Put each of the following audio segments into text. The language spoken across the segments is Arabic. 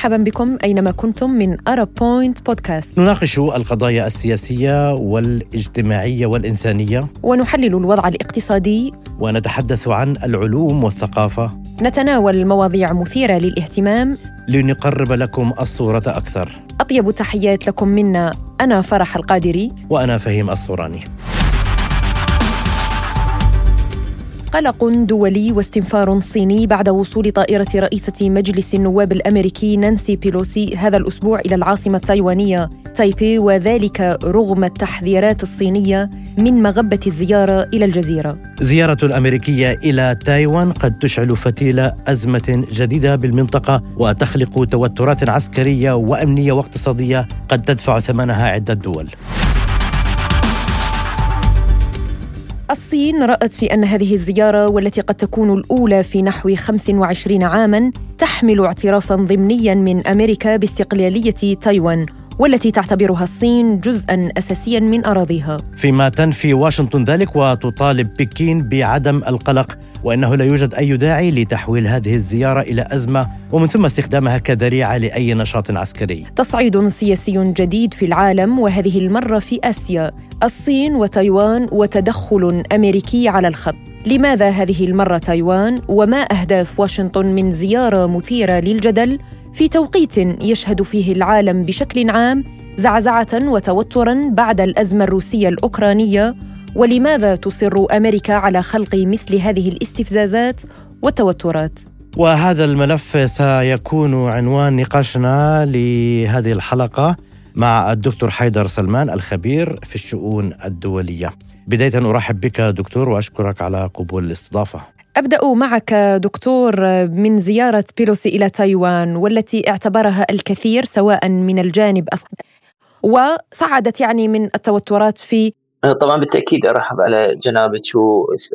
مرحبا بكم أينما كنتم من أرب بوينت بودكاست نناقش القضايا السياسية والاجتماعية والإنسانية. ونحلل الوضع الاقتصادي. ونتحدث عن العلوم والثقافة. نتناول مواضيع مثيرة للاهتمام. لنقرب لكم الصورة أكثر. أطيب التحيات لكم منا. أنا فرح القادري. وأنا فهيم الصوراني. قلق دولي واستنفار صيني بعد وصول طائرة رئيسة مجلس النواب الأمريكي نانسي بيلوسي هذا الأسبوع إلى العاصمة التايوانية تايبي وذلك رغم التحذيرات الصينية من مغبة الزيارة إلى الجزيرة. زيارة الأمريكية إلى تايوان قد تشعل فتيل أزمة جديدة بالمنطقة وتخلق توترات عسكرية وأمنية واقتصادية قد تدفع ثمنها عدة دول. الصين رأت في أن هذه الزيارة والتي قد تكون الأولى في نحو 25 عاماً تحمل اعترافاً ضمنياً من أمريكا باستقلالية تايوان. والتي تعتبرها الصين جزءا اساسيا من أراضيها. فيما تنفي واشنطن ذلك وتطالب بكين بعدم القلق وإنه لا يوجد أي داعي لتحويل هذه الزيارة إلى أزمة ومن ثم استخدامها كذريعة لأي نشاط عسكري. تصعيد سياسي جديد في العالم وهذه المرة في آسيا، الصين وتايوان وتدخل أمريكي على الخط. لماذا هذه المرة تايوان وما أهداف واشنطن من زيارة مثيرة للجدل في توقيت يشهد فيه العالم بشكل عام زعزعة وتوترا بعد الأزمة الروسية الأوكرانية ولماذا تصر أمريكا على خلق مثل هذه الاستفزازات والتوترات وهذا الملف سيكون عنوان نقاشنا لهذه الحلقة مع الدكتور حيدر سلمان الخبير في الشؤون الدولية. بداية أرحب بك دكتور وأشكرك على قبول الاستضافة. أبدأ معك دكتور من زيارة بيلوسي إلى تايوان والتي اعتبرها الكثير سواء من الجانب وصعدت يعني من التوترات في طبعا بالتأكيد أرحب على جنابك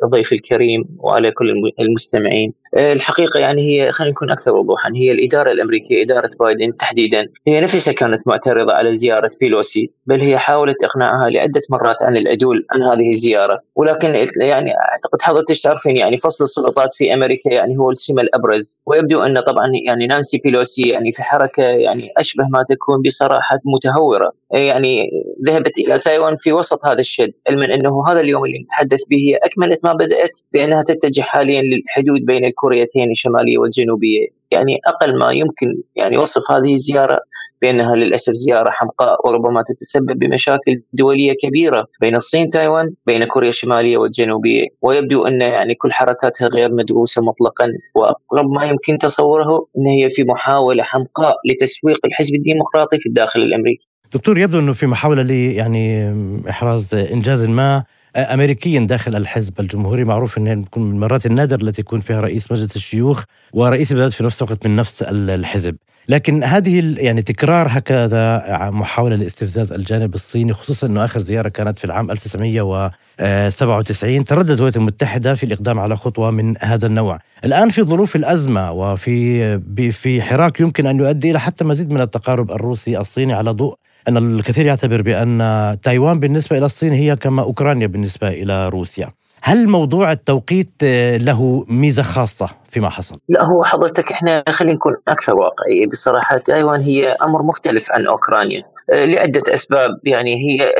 وضيف الكريم وعلى كل المستمعين. الحقيقة يعني هي خلينا نكون أكثر وضوحا هي الإدارة الأمريكية إدارة بايدن تحديدا هي نفسها كانت معترضة على زيارة بيلوسي بل هي حاولت إقناعها لعدة مرات عن العدول عن هذه الزيارة. ولكن يعني أعتقد حضرتك تعرفين يعني فصل السلطات في أمريكا يعني هو السمة الأبرز. ويبدو أن طبعا يعني نانسي بيلوسي يعني في حركة يعني أشبه ما تكون بصراحة متهورة. يعني ذهبت إلى تايوان في وسط هذا الشد علما أنه هذا اليوم اللي نتحدث به هي أكملت ما بدأت بأنها تتجه حاليا للحدود بين الكوريتين الشماليه والجنوبية. يعني أقل ما يمكن يعني وصف هذه الزيارة بأنها للأسف زيارة حمقاء وربما تتسبب بمشاكل دولية كبيرة بين الصين تايوان بين كوريا الشمالية والجنوبية. ويبدو أن يعني كل حركاتها غير مدروسة مطلقا. وأقرب ما يمكن تصوره أن هي في محاولة حمقاء لتسويق الحزب الديمقراطي في الداخل الأمريكي. دكتور يبدو أنه في محاولة ل يعني إحراز إنجاز ما امريكيا داخل الحزب الجمهوري معروف تكون من المرات النادر التي يكون فيها رئيس مجلس الشيوخ ورئيس البلد في نفس الوقت من نفس الحزب. لكن هذه يعني تكرار هكذا محاولة لاستفزاز الجانب الصيني خصوصا أنه آخر زيارة كانت في العام 1997 ترددت الولايات المتحدة في الإقدام على خطوة من هذا النوع. الآن في ظروف الأزمة وفي في حراك يمكن أن يؤدي إلى حتى مزيد من التقارب الروسي الصيني على ضوء أن الكثير يعتبر بأن تايوان بالنسبة إلى الصين هي كما أوكرانيا بالنسبة إلى روسيا. هل موضوع التوقيت له ميزة خاصة فيما حصل؟ لا هو حضرتك إحنا خلينا نكون أكثر واقعية. بصراحة تايوان هي أمر مختلف عن أوكرانيا لعدة أسباب. يعني هي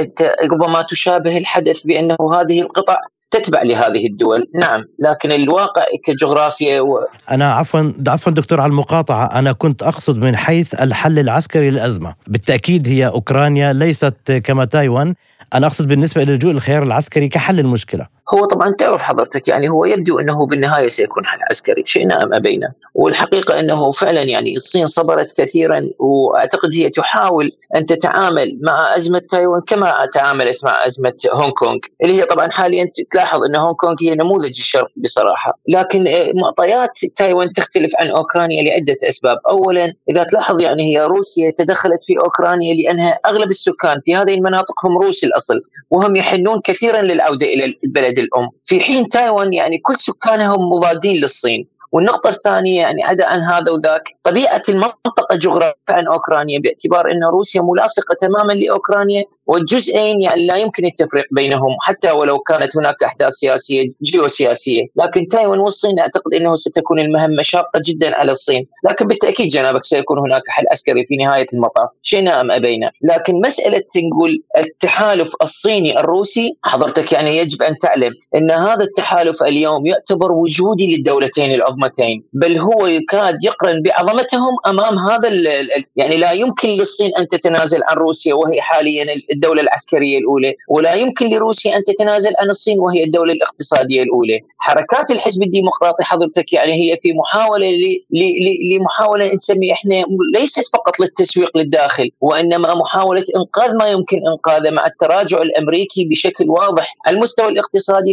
ربما تشابه الحدث بأنه هذه القطع تتبع لهذه الدول. نعم لكن الواقع كجغرافيا و... أنا عفوا عفوا دكتور على المقاطعة. أنا كنت أقصد من حيث الحل العسكري للأزمة. بالتأكيد هي أوكرانيا ليست كما تايوان. أنا أقصد بالنسبة للجوء الخيار العسكري كحل المشكلة. هو طبعا تعرف حضرتك يعني هو يبدو إنه بالنهاية سيكون حل عسكري شئنا أم أبينا. والحقيقة إنه فعلا يعني الصين صبرت كثيرا وأعتقد هي تحاول أن تتعامل مع أزمة تايوان كما تعاملت مع أزمة هونغ كونغ اللي هي طبعا حاليا تلاحظ إن هونغ كونغ هي نموذج الشرق بصراحة. لكن آه، معطيات تايوان تختلف عن أوكرانيا لعدة أسباب. اولا إذا تلاحظ يعني هي روسيا تدخلت في أوكرانيا لأنها أغلب السكان في هذه المناطق هم روس الأصل. وهم يحنون كثيرا للعوده إلى البلد بلد الأم. في حين تايوان يعني كل سكانهم مضادين للصين. والنقطة الثانية يعني عدا عن هذا وذاك طبيعة المنطقة جغرافيا عن أوكرانيا باعتبار أن روسيا ملاصقة تماما لأوكرانيا والجزئين يعني لا يمكن التفريق بينهم حتى ولو كانت هناك أحداث سياسية جيوسياسية، لكن تايوان والصين أعتقد إنه ستكون المهمة شاقة جدا على الصين، لكن بالتأكيد جنابك سيكون هناك حل عسكري في نهاية المطاف، شئنا ام أبينا، لكن مسألة نقول التحالف الصيني الروسي حضرتك يعني يجب أن تعلم إن هذا التحالف اليوم يعتبر وجودي للدولتين العظمتين، بل هو يكاد يقرن بعظمتهم أمام هذا يعني لا يمكن للصين أن تتنازل عن روسيا وهي حاليا الدولة العسكرية الأولى، ولا يمكن لروسيا أن تتنازل عن الصين وهي الدولة الاقتصادية الأولى. حركات الحزب الديمقراطي حضرتك يعني هي في محاولة لمحاولة نسمي إحنا ليست فقط للتسويق للداخل وإنما محاولة إنقاذ ما يمكن إنقاذه مع التراجع الأمريكي بشكل واضح على المستوى الاقتصادي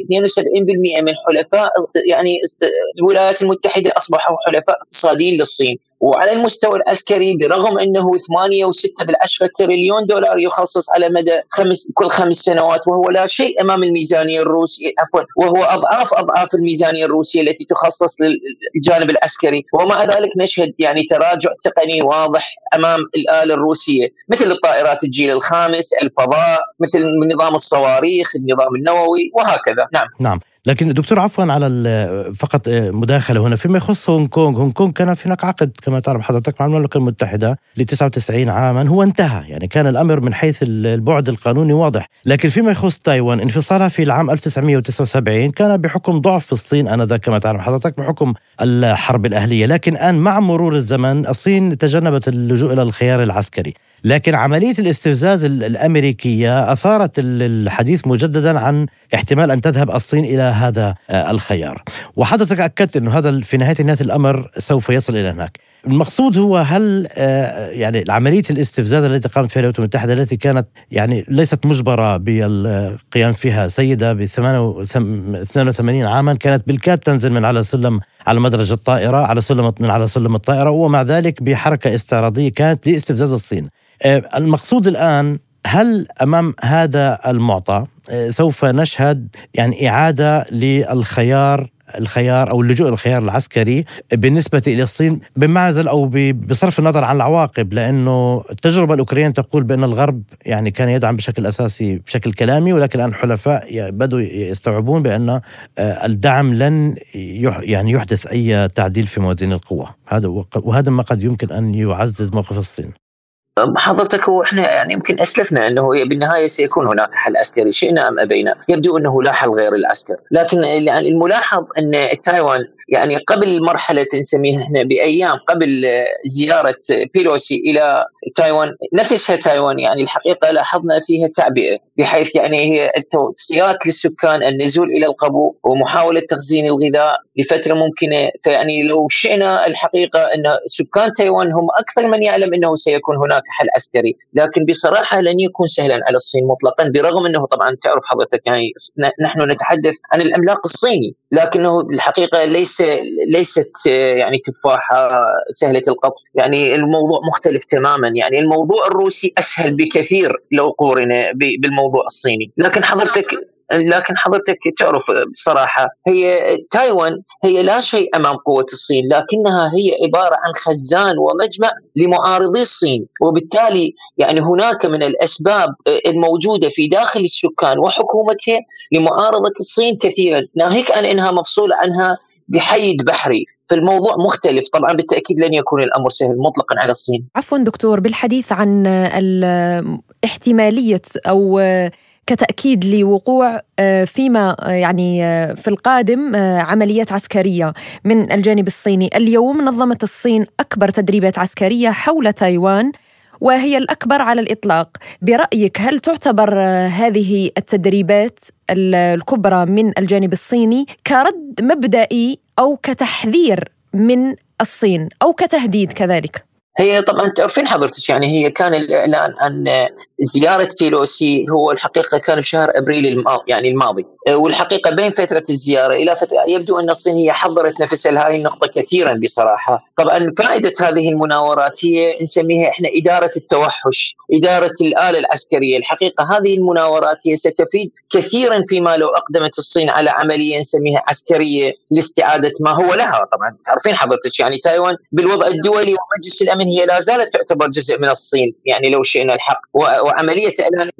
72% من حلفاء يعني الولايات المتحدة أصبحوا حلفاء اقتصاديين للصين وعلى المستوى العسكري برغم أنه 8 و6 بالعشرة تريليون دولار يخصص على مدى خمس كل خمس سنوات وهو لا شيء أمام الميزانية الروسية عفوا وهو اضعاف أضعاف الميزانية الروسية التي تخصص للجانب العسكري ومع ذلك نشهد يعني تراجع تقني واضح أمام الآلة الروسية مثل الطائرات الجيل الخامس الفضاء مثل نظام الصواريخ النظام النووي وهكذا. نعم. نعم. لكن دكتور عفوا على فقط مداخلة هنا. فيما يخص هونغ كونغ هونغ كونغ كان هناك عقد كما تعرف حضرتك مع المملكة المتحدة ل 99 عاما. هو انتهى يعني كان الأمر من حيث البعد القانوني واضح. لكن فيما يخص تايوان انفصالها في العام 1979 كان بحكم ضعف الصين آنذاك كما تعرف حضرتك بحكم الحرب الأهلية. لكن الان مع مرور الزمن الصين تجنبت اللجوء إلى الخيار العسكري. لكن عملية الاستفزاز الأمريكية أثارت الحديث مجددا عن احتمال أن تذهب الصين إلى هذا آه، الخيار. وحضرتك أكدت أنه هذا في نهاية نهاية الأمر سوف يصل إلى هناك. المقصود هو هل آه، يعني عملية الاستفزاز التي قامت فيها الولايات المتحدة التي كانت يعني ليست مجبرة بالقيام فيها سيدة ب 82 عاما كانت بالكاد تنزل من على سلم على مدرج الطائرة على سلم من على سلم الطائرة ومع ذلك بحركة استعراضية كانت لاستفزاز الصين. آه، المقصود الآن هل أمام هذا المعطى آه، سوف نشهد يعني إعادة للخيار الخيار أو اللجوء للخيار العسكري بالنسبة إلى الصين بمعزل أو بصرف النظر عن العواقب لأنه التجربة الأوكرانية تقول بأن الغرب يعني كان يدعم بشكل أساسي بشكل كلامي ولكن الآن الحلفاء بدوا يستوعبون بأن آه، الدعم لن يعني يحدث أي تعديل في موازين القوى. هذا وهذا ما قد يمكن أن يعزز موقف الصين. حضرتك هو إحنا يعني يمكن أسلفنا إنه بالنهاية سيكون هناك حل عسكري شئنا أم أبينا، يبدو إنه لا حل غير العسكر، لكن يعني الملاحظ إن تايوان يعني قبل مرحلة نسميها إحنا بأيام قبل زيارة بيلوسي إلى تايوان نفسها تايوان يعني الحقيقة لاحظنا فيها تعبئة بحيث يعني هي التوصيات للسكان النزول إلى القبو ومحاولة تخزين الغذاء لفترة ممكنة. فيعني لو شئنا الحقيقة إن سكان تايوان هم أكثر من يعلم إنه سيكون هناك حل عسكري لكن بصراحة لن يكون سهلا على الصين مطلقا برغم أنه طبعا تعرف حضرتك يعني نحن نتحدث عن العملاق الصيني لكنه الحقيقة ليس ليست يعني تفاحة سهلة القطف يعني الموضوع مختلف تماما. يعني الموضوع الروسي أسهل بكثير لو قورن بالموضوع الصيني. لكن حضرتك لكن حضرتك تعرف بصراحة هي تايوان هي لا شيء أمام قوة الصين لكنها هي عبارة عن خزان ومجمع لمعارضي الصين. وبالتالي يعني هناك من الأسباب الموجودة في داخل السكان وحكومتها لمعارضة الصين كثيرا. ناهيك عن أنها مفصولة عنها بحيد بحري. فالموضوع مختلف. طبعا بالتأكيد لن يكون الأمر سهل مطلقا على الصين. عفوا دكتور بالحديث عن احتمالية أو كتأكيد لوقوع آه، فيما آه، يعني آه، في القادم عمليات عسكرية من الجانب الصيني اليوم نظمت الصين أكبر تدريبات عسكرية حول تايوان وهي الأكبر على الإطلاق برأيك هل تعتبر هذه التدريبات الكبرى من الجانب الصيني كرد مبدئي أو كتحذير من الصين أو كتهديد كذلك؟ هي طبعا تعرفين حضرتك يعني؟ هي كان الإعلان عن زيارة بيلوسي هو الحقيقة كان في شهر أبريل الماضي يعني الماضي. والحقيقة بين فترة الزيارة إلى فترة يبدو أن الصين هي حضرت نفسها لهذه النقطة كثيرا بصراحة. طبعا فائدة هذه المناورات هي نسميها إحنا إدارة التوحش إدارة الآلة العسكرية. الحقيقة هذه المناورات هي ستفيد كثيرا فيما لو أقدمت الصين على عملية نسميها عسكرية لاستعادة ما هو لها. طبعا تعرفين حضرتك يعني تايوان بالوضع الدولي والمجلس الامني الامن هي لا زالت تعتبر جزء من الصين يعني لو شئنا الحق. وعملية إعلان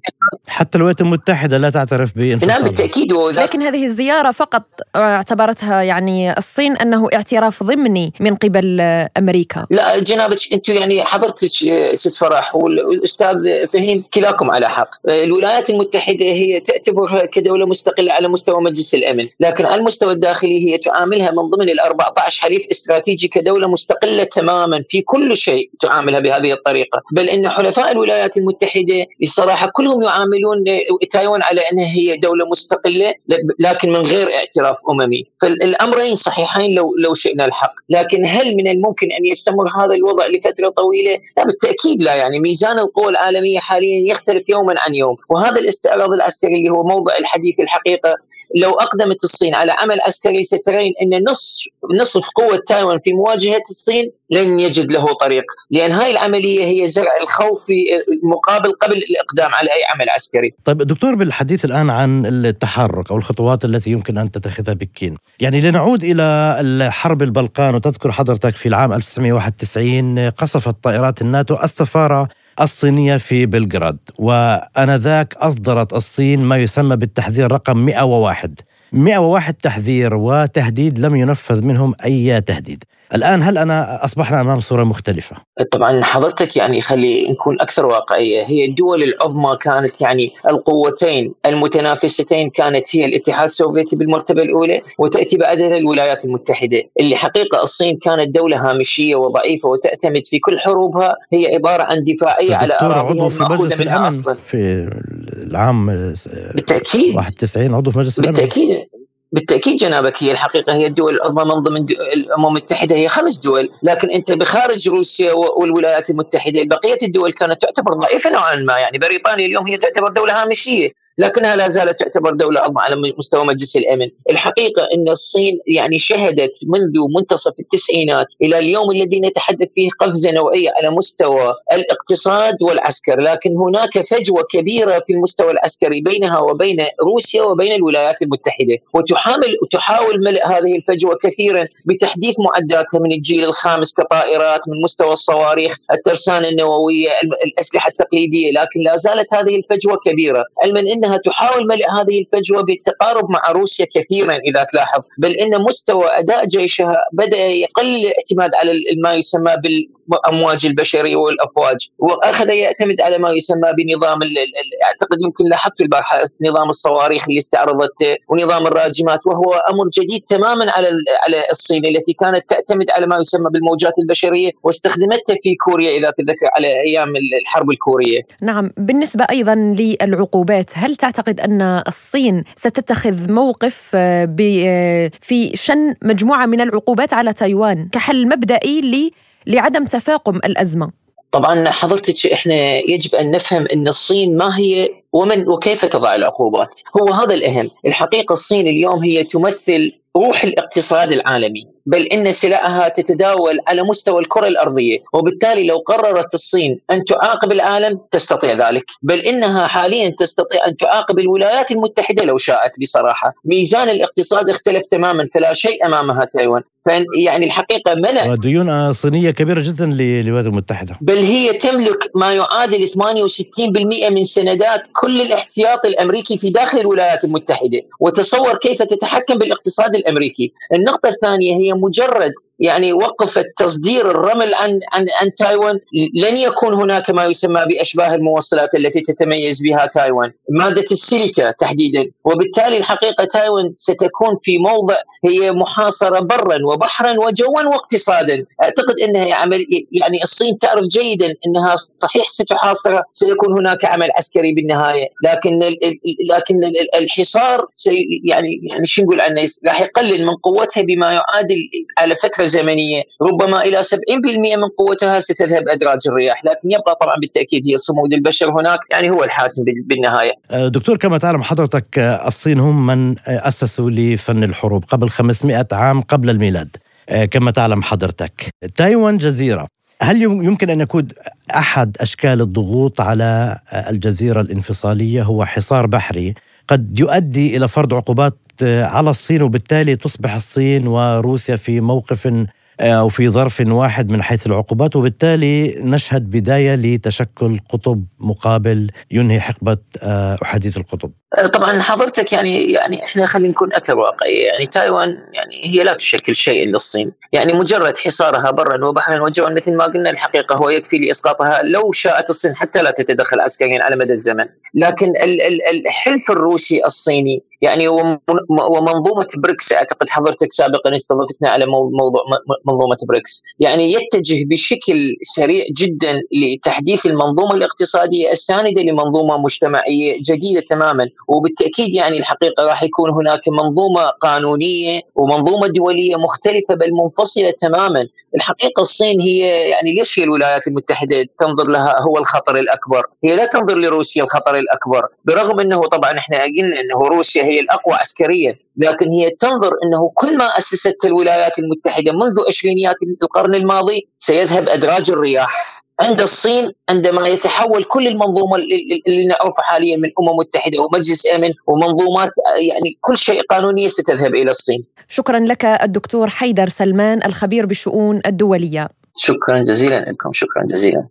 حتى الولايات المتحدة لا تعترف بانفصال نعم بالتأكيد. لكن هذه الزيارة فقط اعتبرتها يعني الصين أنه اعتراف ضمني من قبل أمريكا. لا جنابك أنتم يعني حضرتك ست فرح والأستاذ فهيم كلاكم على حق. الولايات المتحدة هي تعتبرها كدولة مستقلة على مستوى مجلس الأمن لكن على المستوى الداخلي هي تعاملها من ضمن ال 14 حليف استراتيجي كدولة مستقلة تماما في كل شيء. تعاملها بهذه الطريقة. بل إن حلفاء الولايات المتحدة بصراحة كلهم يعاملون تايوان على إنها هي دولة مستقلة لكن من غير اعتراف أممي. فالأمرين صحيحين لو لو شئنا الحق. لكن هل من الممكن أن يستمر هذا الوضع لفترة طويلة؟ لا بالتأكيد لا. يعني ميزان القوى العالمية حاليا يختلف يوما عن يوم. وهذا الاستعراض العسكري اللي هو موضع الحديث الحقيقة لو أقدمت الصين على عمل عسكري سترين إن نصف نصف قوة تايوان في مواجهة الصين لن يجد له طريق، لأن هاي العملية هي زرع الخوف في مقابل قبل الإقدام على أي عمل عسكري. طيب دكتور بالحديث الآن عن التحرك أو الخطوات التي يمكن أن تتخذها بكين، يعني لنعود إلى حرب البلقان وتذكر حضرتك في العام 1991 قصفت طائرات الناتو السفارة الصينية في بلغراد وأنذاك أصدرت الصين ما يسمى بالتحذير رقم 101 101 تحذير وتهديد لم ينفذ منهم أي تهديد. الآن هل أنا أصبحنا أمام صورة مختلفة؟ طبعا حضرتك يعني خلي نكون أكثر واقعية. هي الدول العظمى كانت يعني القوتين المتنافستين كانت هي الاتحاد السوفيتي بالمرتبة الأولى وتأتي بعدها الولايات المتحدة. اللي حقيقة الصين كانت دولة هامشية وضعيفة وتعتمد في كل حروبها هي عبارة عن دفاعية على أراضيها عضو في مجلس الأمن في العام بالتأكيد. 91 عضو في مجلس الأمن. بالتأكيد. بالتأكيد جنابك هي الحقيقة هي الدول العظمى من ضمن الأمم المتحدة هي خمس دول، لكن أنت بخارج روسيا والولايات المتحدة بقية الدول كانت تعتبر ضعيفة نوعا ما، يعني بريطانيا اليوم هي تعتبر دولة هامشية، لكنها لا زالت تعتبر دولة عظمى على مستوى مجلس الأمن. الحقيقة أن الصين يعني شهدت منذ منتصف التسعينات إلى اليوم الذي نتحدث فيه قفزة نوعية على مستوى الاقتصاد والعسكر لكن هناك فجوة كبيرة في المستوى العسكري بينها وبين روسيا وبين الولايات المتحدة. وتحامل تحاول ملء هذه الفجوة كثيرا بتحديث معداتها من الجيل الخامس كطائرات من مستوى الصواريخ الترسانة النووية الأسلحة التقليدية لكن لا زالت هذه الفجوة كبيرة. علما أن إنها تحاول ملء هذه الفجوة بالتقارب مع روسيا كثيرا إذا تلاحظ، بل إن مستوى أداء جيشها بدأ يقل الاعتماد على ما يسمى بالأمواج البشرية والأفواج، وأخذ يعتمد على ما يسمى بنظام أعتقد يمكن لاحظت البارحه نظام الصواريخ اللي استعرضته ونظام الراجمات وهو أمر جديد تماما على على الصين التي كانت تعتمد على ما يسمى بالموجات البشرية واستخدمتها في كوريا إذا تذكر على أيام الحرب الكورية. نعم، بالنسبة أيضا للعقوبات هل هل تعتقد أن الصين ستتخذ موقف آه، آه، في شن مجموعة من العقوبات على تايوان كحل مبدئي لعدم تفاقم الأزمة؟ طبعا حضرتك إحنا يجب أن نفهم أن الصين ما هي ومن وكيف تضع العقوبات هو هذا الأهم الحقيقة الصين اليوم هي تمثل روح الاقتصاد العالمي بل إن سلعها تتداول على مستوى الكرة الأرضية وبالتالي لو قررت الصين أن تعاقب العالم تستطيع ذلك بل إنها حاليا تستطيع أن تعاقب الولايات المتحدة لو شاءت بصراحة. ميزان الاقتصاد اختلف تماما فلا شيء أمامها تايوان. يعني الحقيقة منع ديون صينية كبيرة جدا للولايات المتحدة. بل هي تملك ما يعادل 68% من سندات كل الاحتياطي الأمريكي في داخل الولايات المتحدة. وتصور كيف تتحكم بالاقتصاد الأمريكي. النقطة الثانية هي مجرد يعني وقفت تصدير الرمل عن عن عن تايوان. لن يكون هناك ما يسمى بأشباه الموصلات التي تتميز بها تايوان. مادة السيليكا تحديدا. وبالتالي الحقيقة تايوان ستكون في موضع هي محاصرة برا وبحرا وجوا واقتصادا. أعتقد إنها عمل يعني الصين تعرف جيدا إنها صحيح ستحاصر سيكون هناك عمل عسكري بالنهاية. لكن لكن الحصار يعني يعني شو نقول عنه؟ راح يقلل من قوتها بما يعادل على فترة زمنية. ربما إلى 70% من قوتها ستذهب أدراج الرياح لكن يبقى طبعا بالتأكيد هي صمود البشر هناك يعني هو الحاسم بالنهاية. أه، دكتور كما تعلم حضرتك أه، الصين هم من أسسوا لفن الحروب قبل 500 عام قبل الميلاد. أه، كما تعلم حضرتك. تايوان جزيرة. هل يمكن أن يكون أحد أشكال الضغوط على الجزيرة الانفصالية؟ هو حصار بحري. قد يؤدي إلى فرض عقوبات على الصين وبالتالي تصبح الصين وروسيا في موقف أو في ظرف واحد من حيث العقوبات وبالتالي نشهد بداية لتشكل قطب مقابل ينهي حقبة أحادية القطب. طبعا حضرتك يعني يعني إحنا خلينا نكون أكثر واقعية. يعني تايوان يعني هي لا تشكل شيء للصين يعني مجرد حصارها برا وبحرا وجوا مثل ما قلنا الحقيقة هو يكفي لإسقاطها لو شاءت الصين حتى لا تتدخل عسكريا على مدى الزمن. لكن الحلف الروسي الصيني يعني ومنظومه بريكس أعتقد حضرتك سابقا استضفتنا على موضوع منظومة بريكس. يعني يتجه بشكل سريع جدا لتحديث المنظومة الاقتصادية الساندة لمنظومة مجتمعية جديدة تماما. وبالتأكيد يعني الحقيقة راح يكون هناك منظومة قانونية ومنظومة دولية مختلفة بل منفصلة تماما. الحقيقة الصين هي يعني ليش هي الولايات المتحدة تنظر لها هو الخطر الأكبر؟ هي لا تنظر لروسيا الخطر الأكبر برغم إنه طبعا إحنا قلنا إنه روسيا هي الأقوى عسكريا لكن هي تنظر إنه كل ما أسست الولايات المتحدة منذ عشرينيات القرن الماضي سيذهب أدراج الرياح عند الصين عندما يتحول كل المنظومة اللي نعرفها حاليا من أمم متحدة ومجلس آمن ومنظومات يعني كل شيء قانونيه ستذهب إلى الصين. شكرا لك الدكتور حيدر سلمان الخبير بالشؤون الدولية. شكرا جزيلا لكم شكرا جزيلا.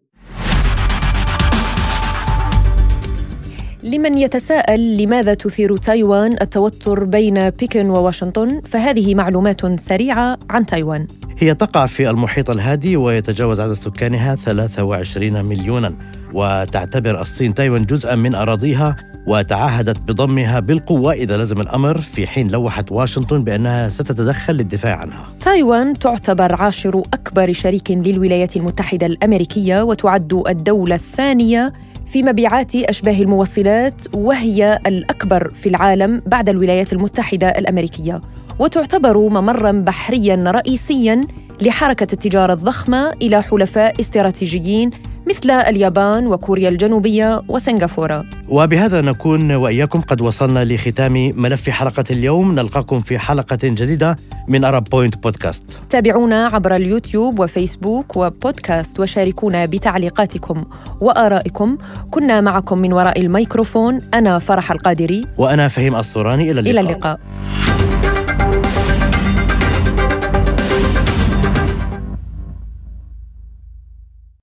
لمن يتساءل لماذا تثير تايوان التوتر بين بكين وواشنطن فهذه معلومات سريعة عن تايوان. هي تقع في المحيط الهادي ويتجاوز عدد سكانها 23 مليونا وتعتبر الصين تايوان جزءا من أراضيها وتعهدت بضمها بالقوة إذا لزم الأمر في حين لوحت واشنطن بأنها ستتدخل للدفاع عنها تايوان تعتبر عاشر أكبر شريك للولايات المتحدة الأمريكية وتعد الدولة الثانية في مبيعات أشباه الموصلات وهي الأكبر في العالم بعد الولايات المتحدة الأمريكية. وتعتبر ممرا بحريا رئيسيا لحركة التجارة الضخمة إلى حلفاء استراتيجيين مثل اليابان وكوريا الجنوبية وسنغافورة. وبهذا نكون وإياكم قد وصلنا لختام ملف حلقة اليوم. نلقاكم في حلقة جديدة من أرب بوينت بودكاست تابعونا عبر اليوتيوب وفيسبوك وبودكاست وشاركونا بتعليقاتكم وآرائكم. كنا معكم من وراء الميكروفون أنا فرح القادري. وأنا فهيم الصوراني. إلى اللقاء, إلى اللقاء.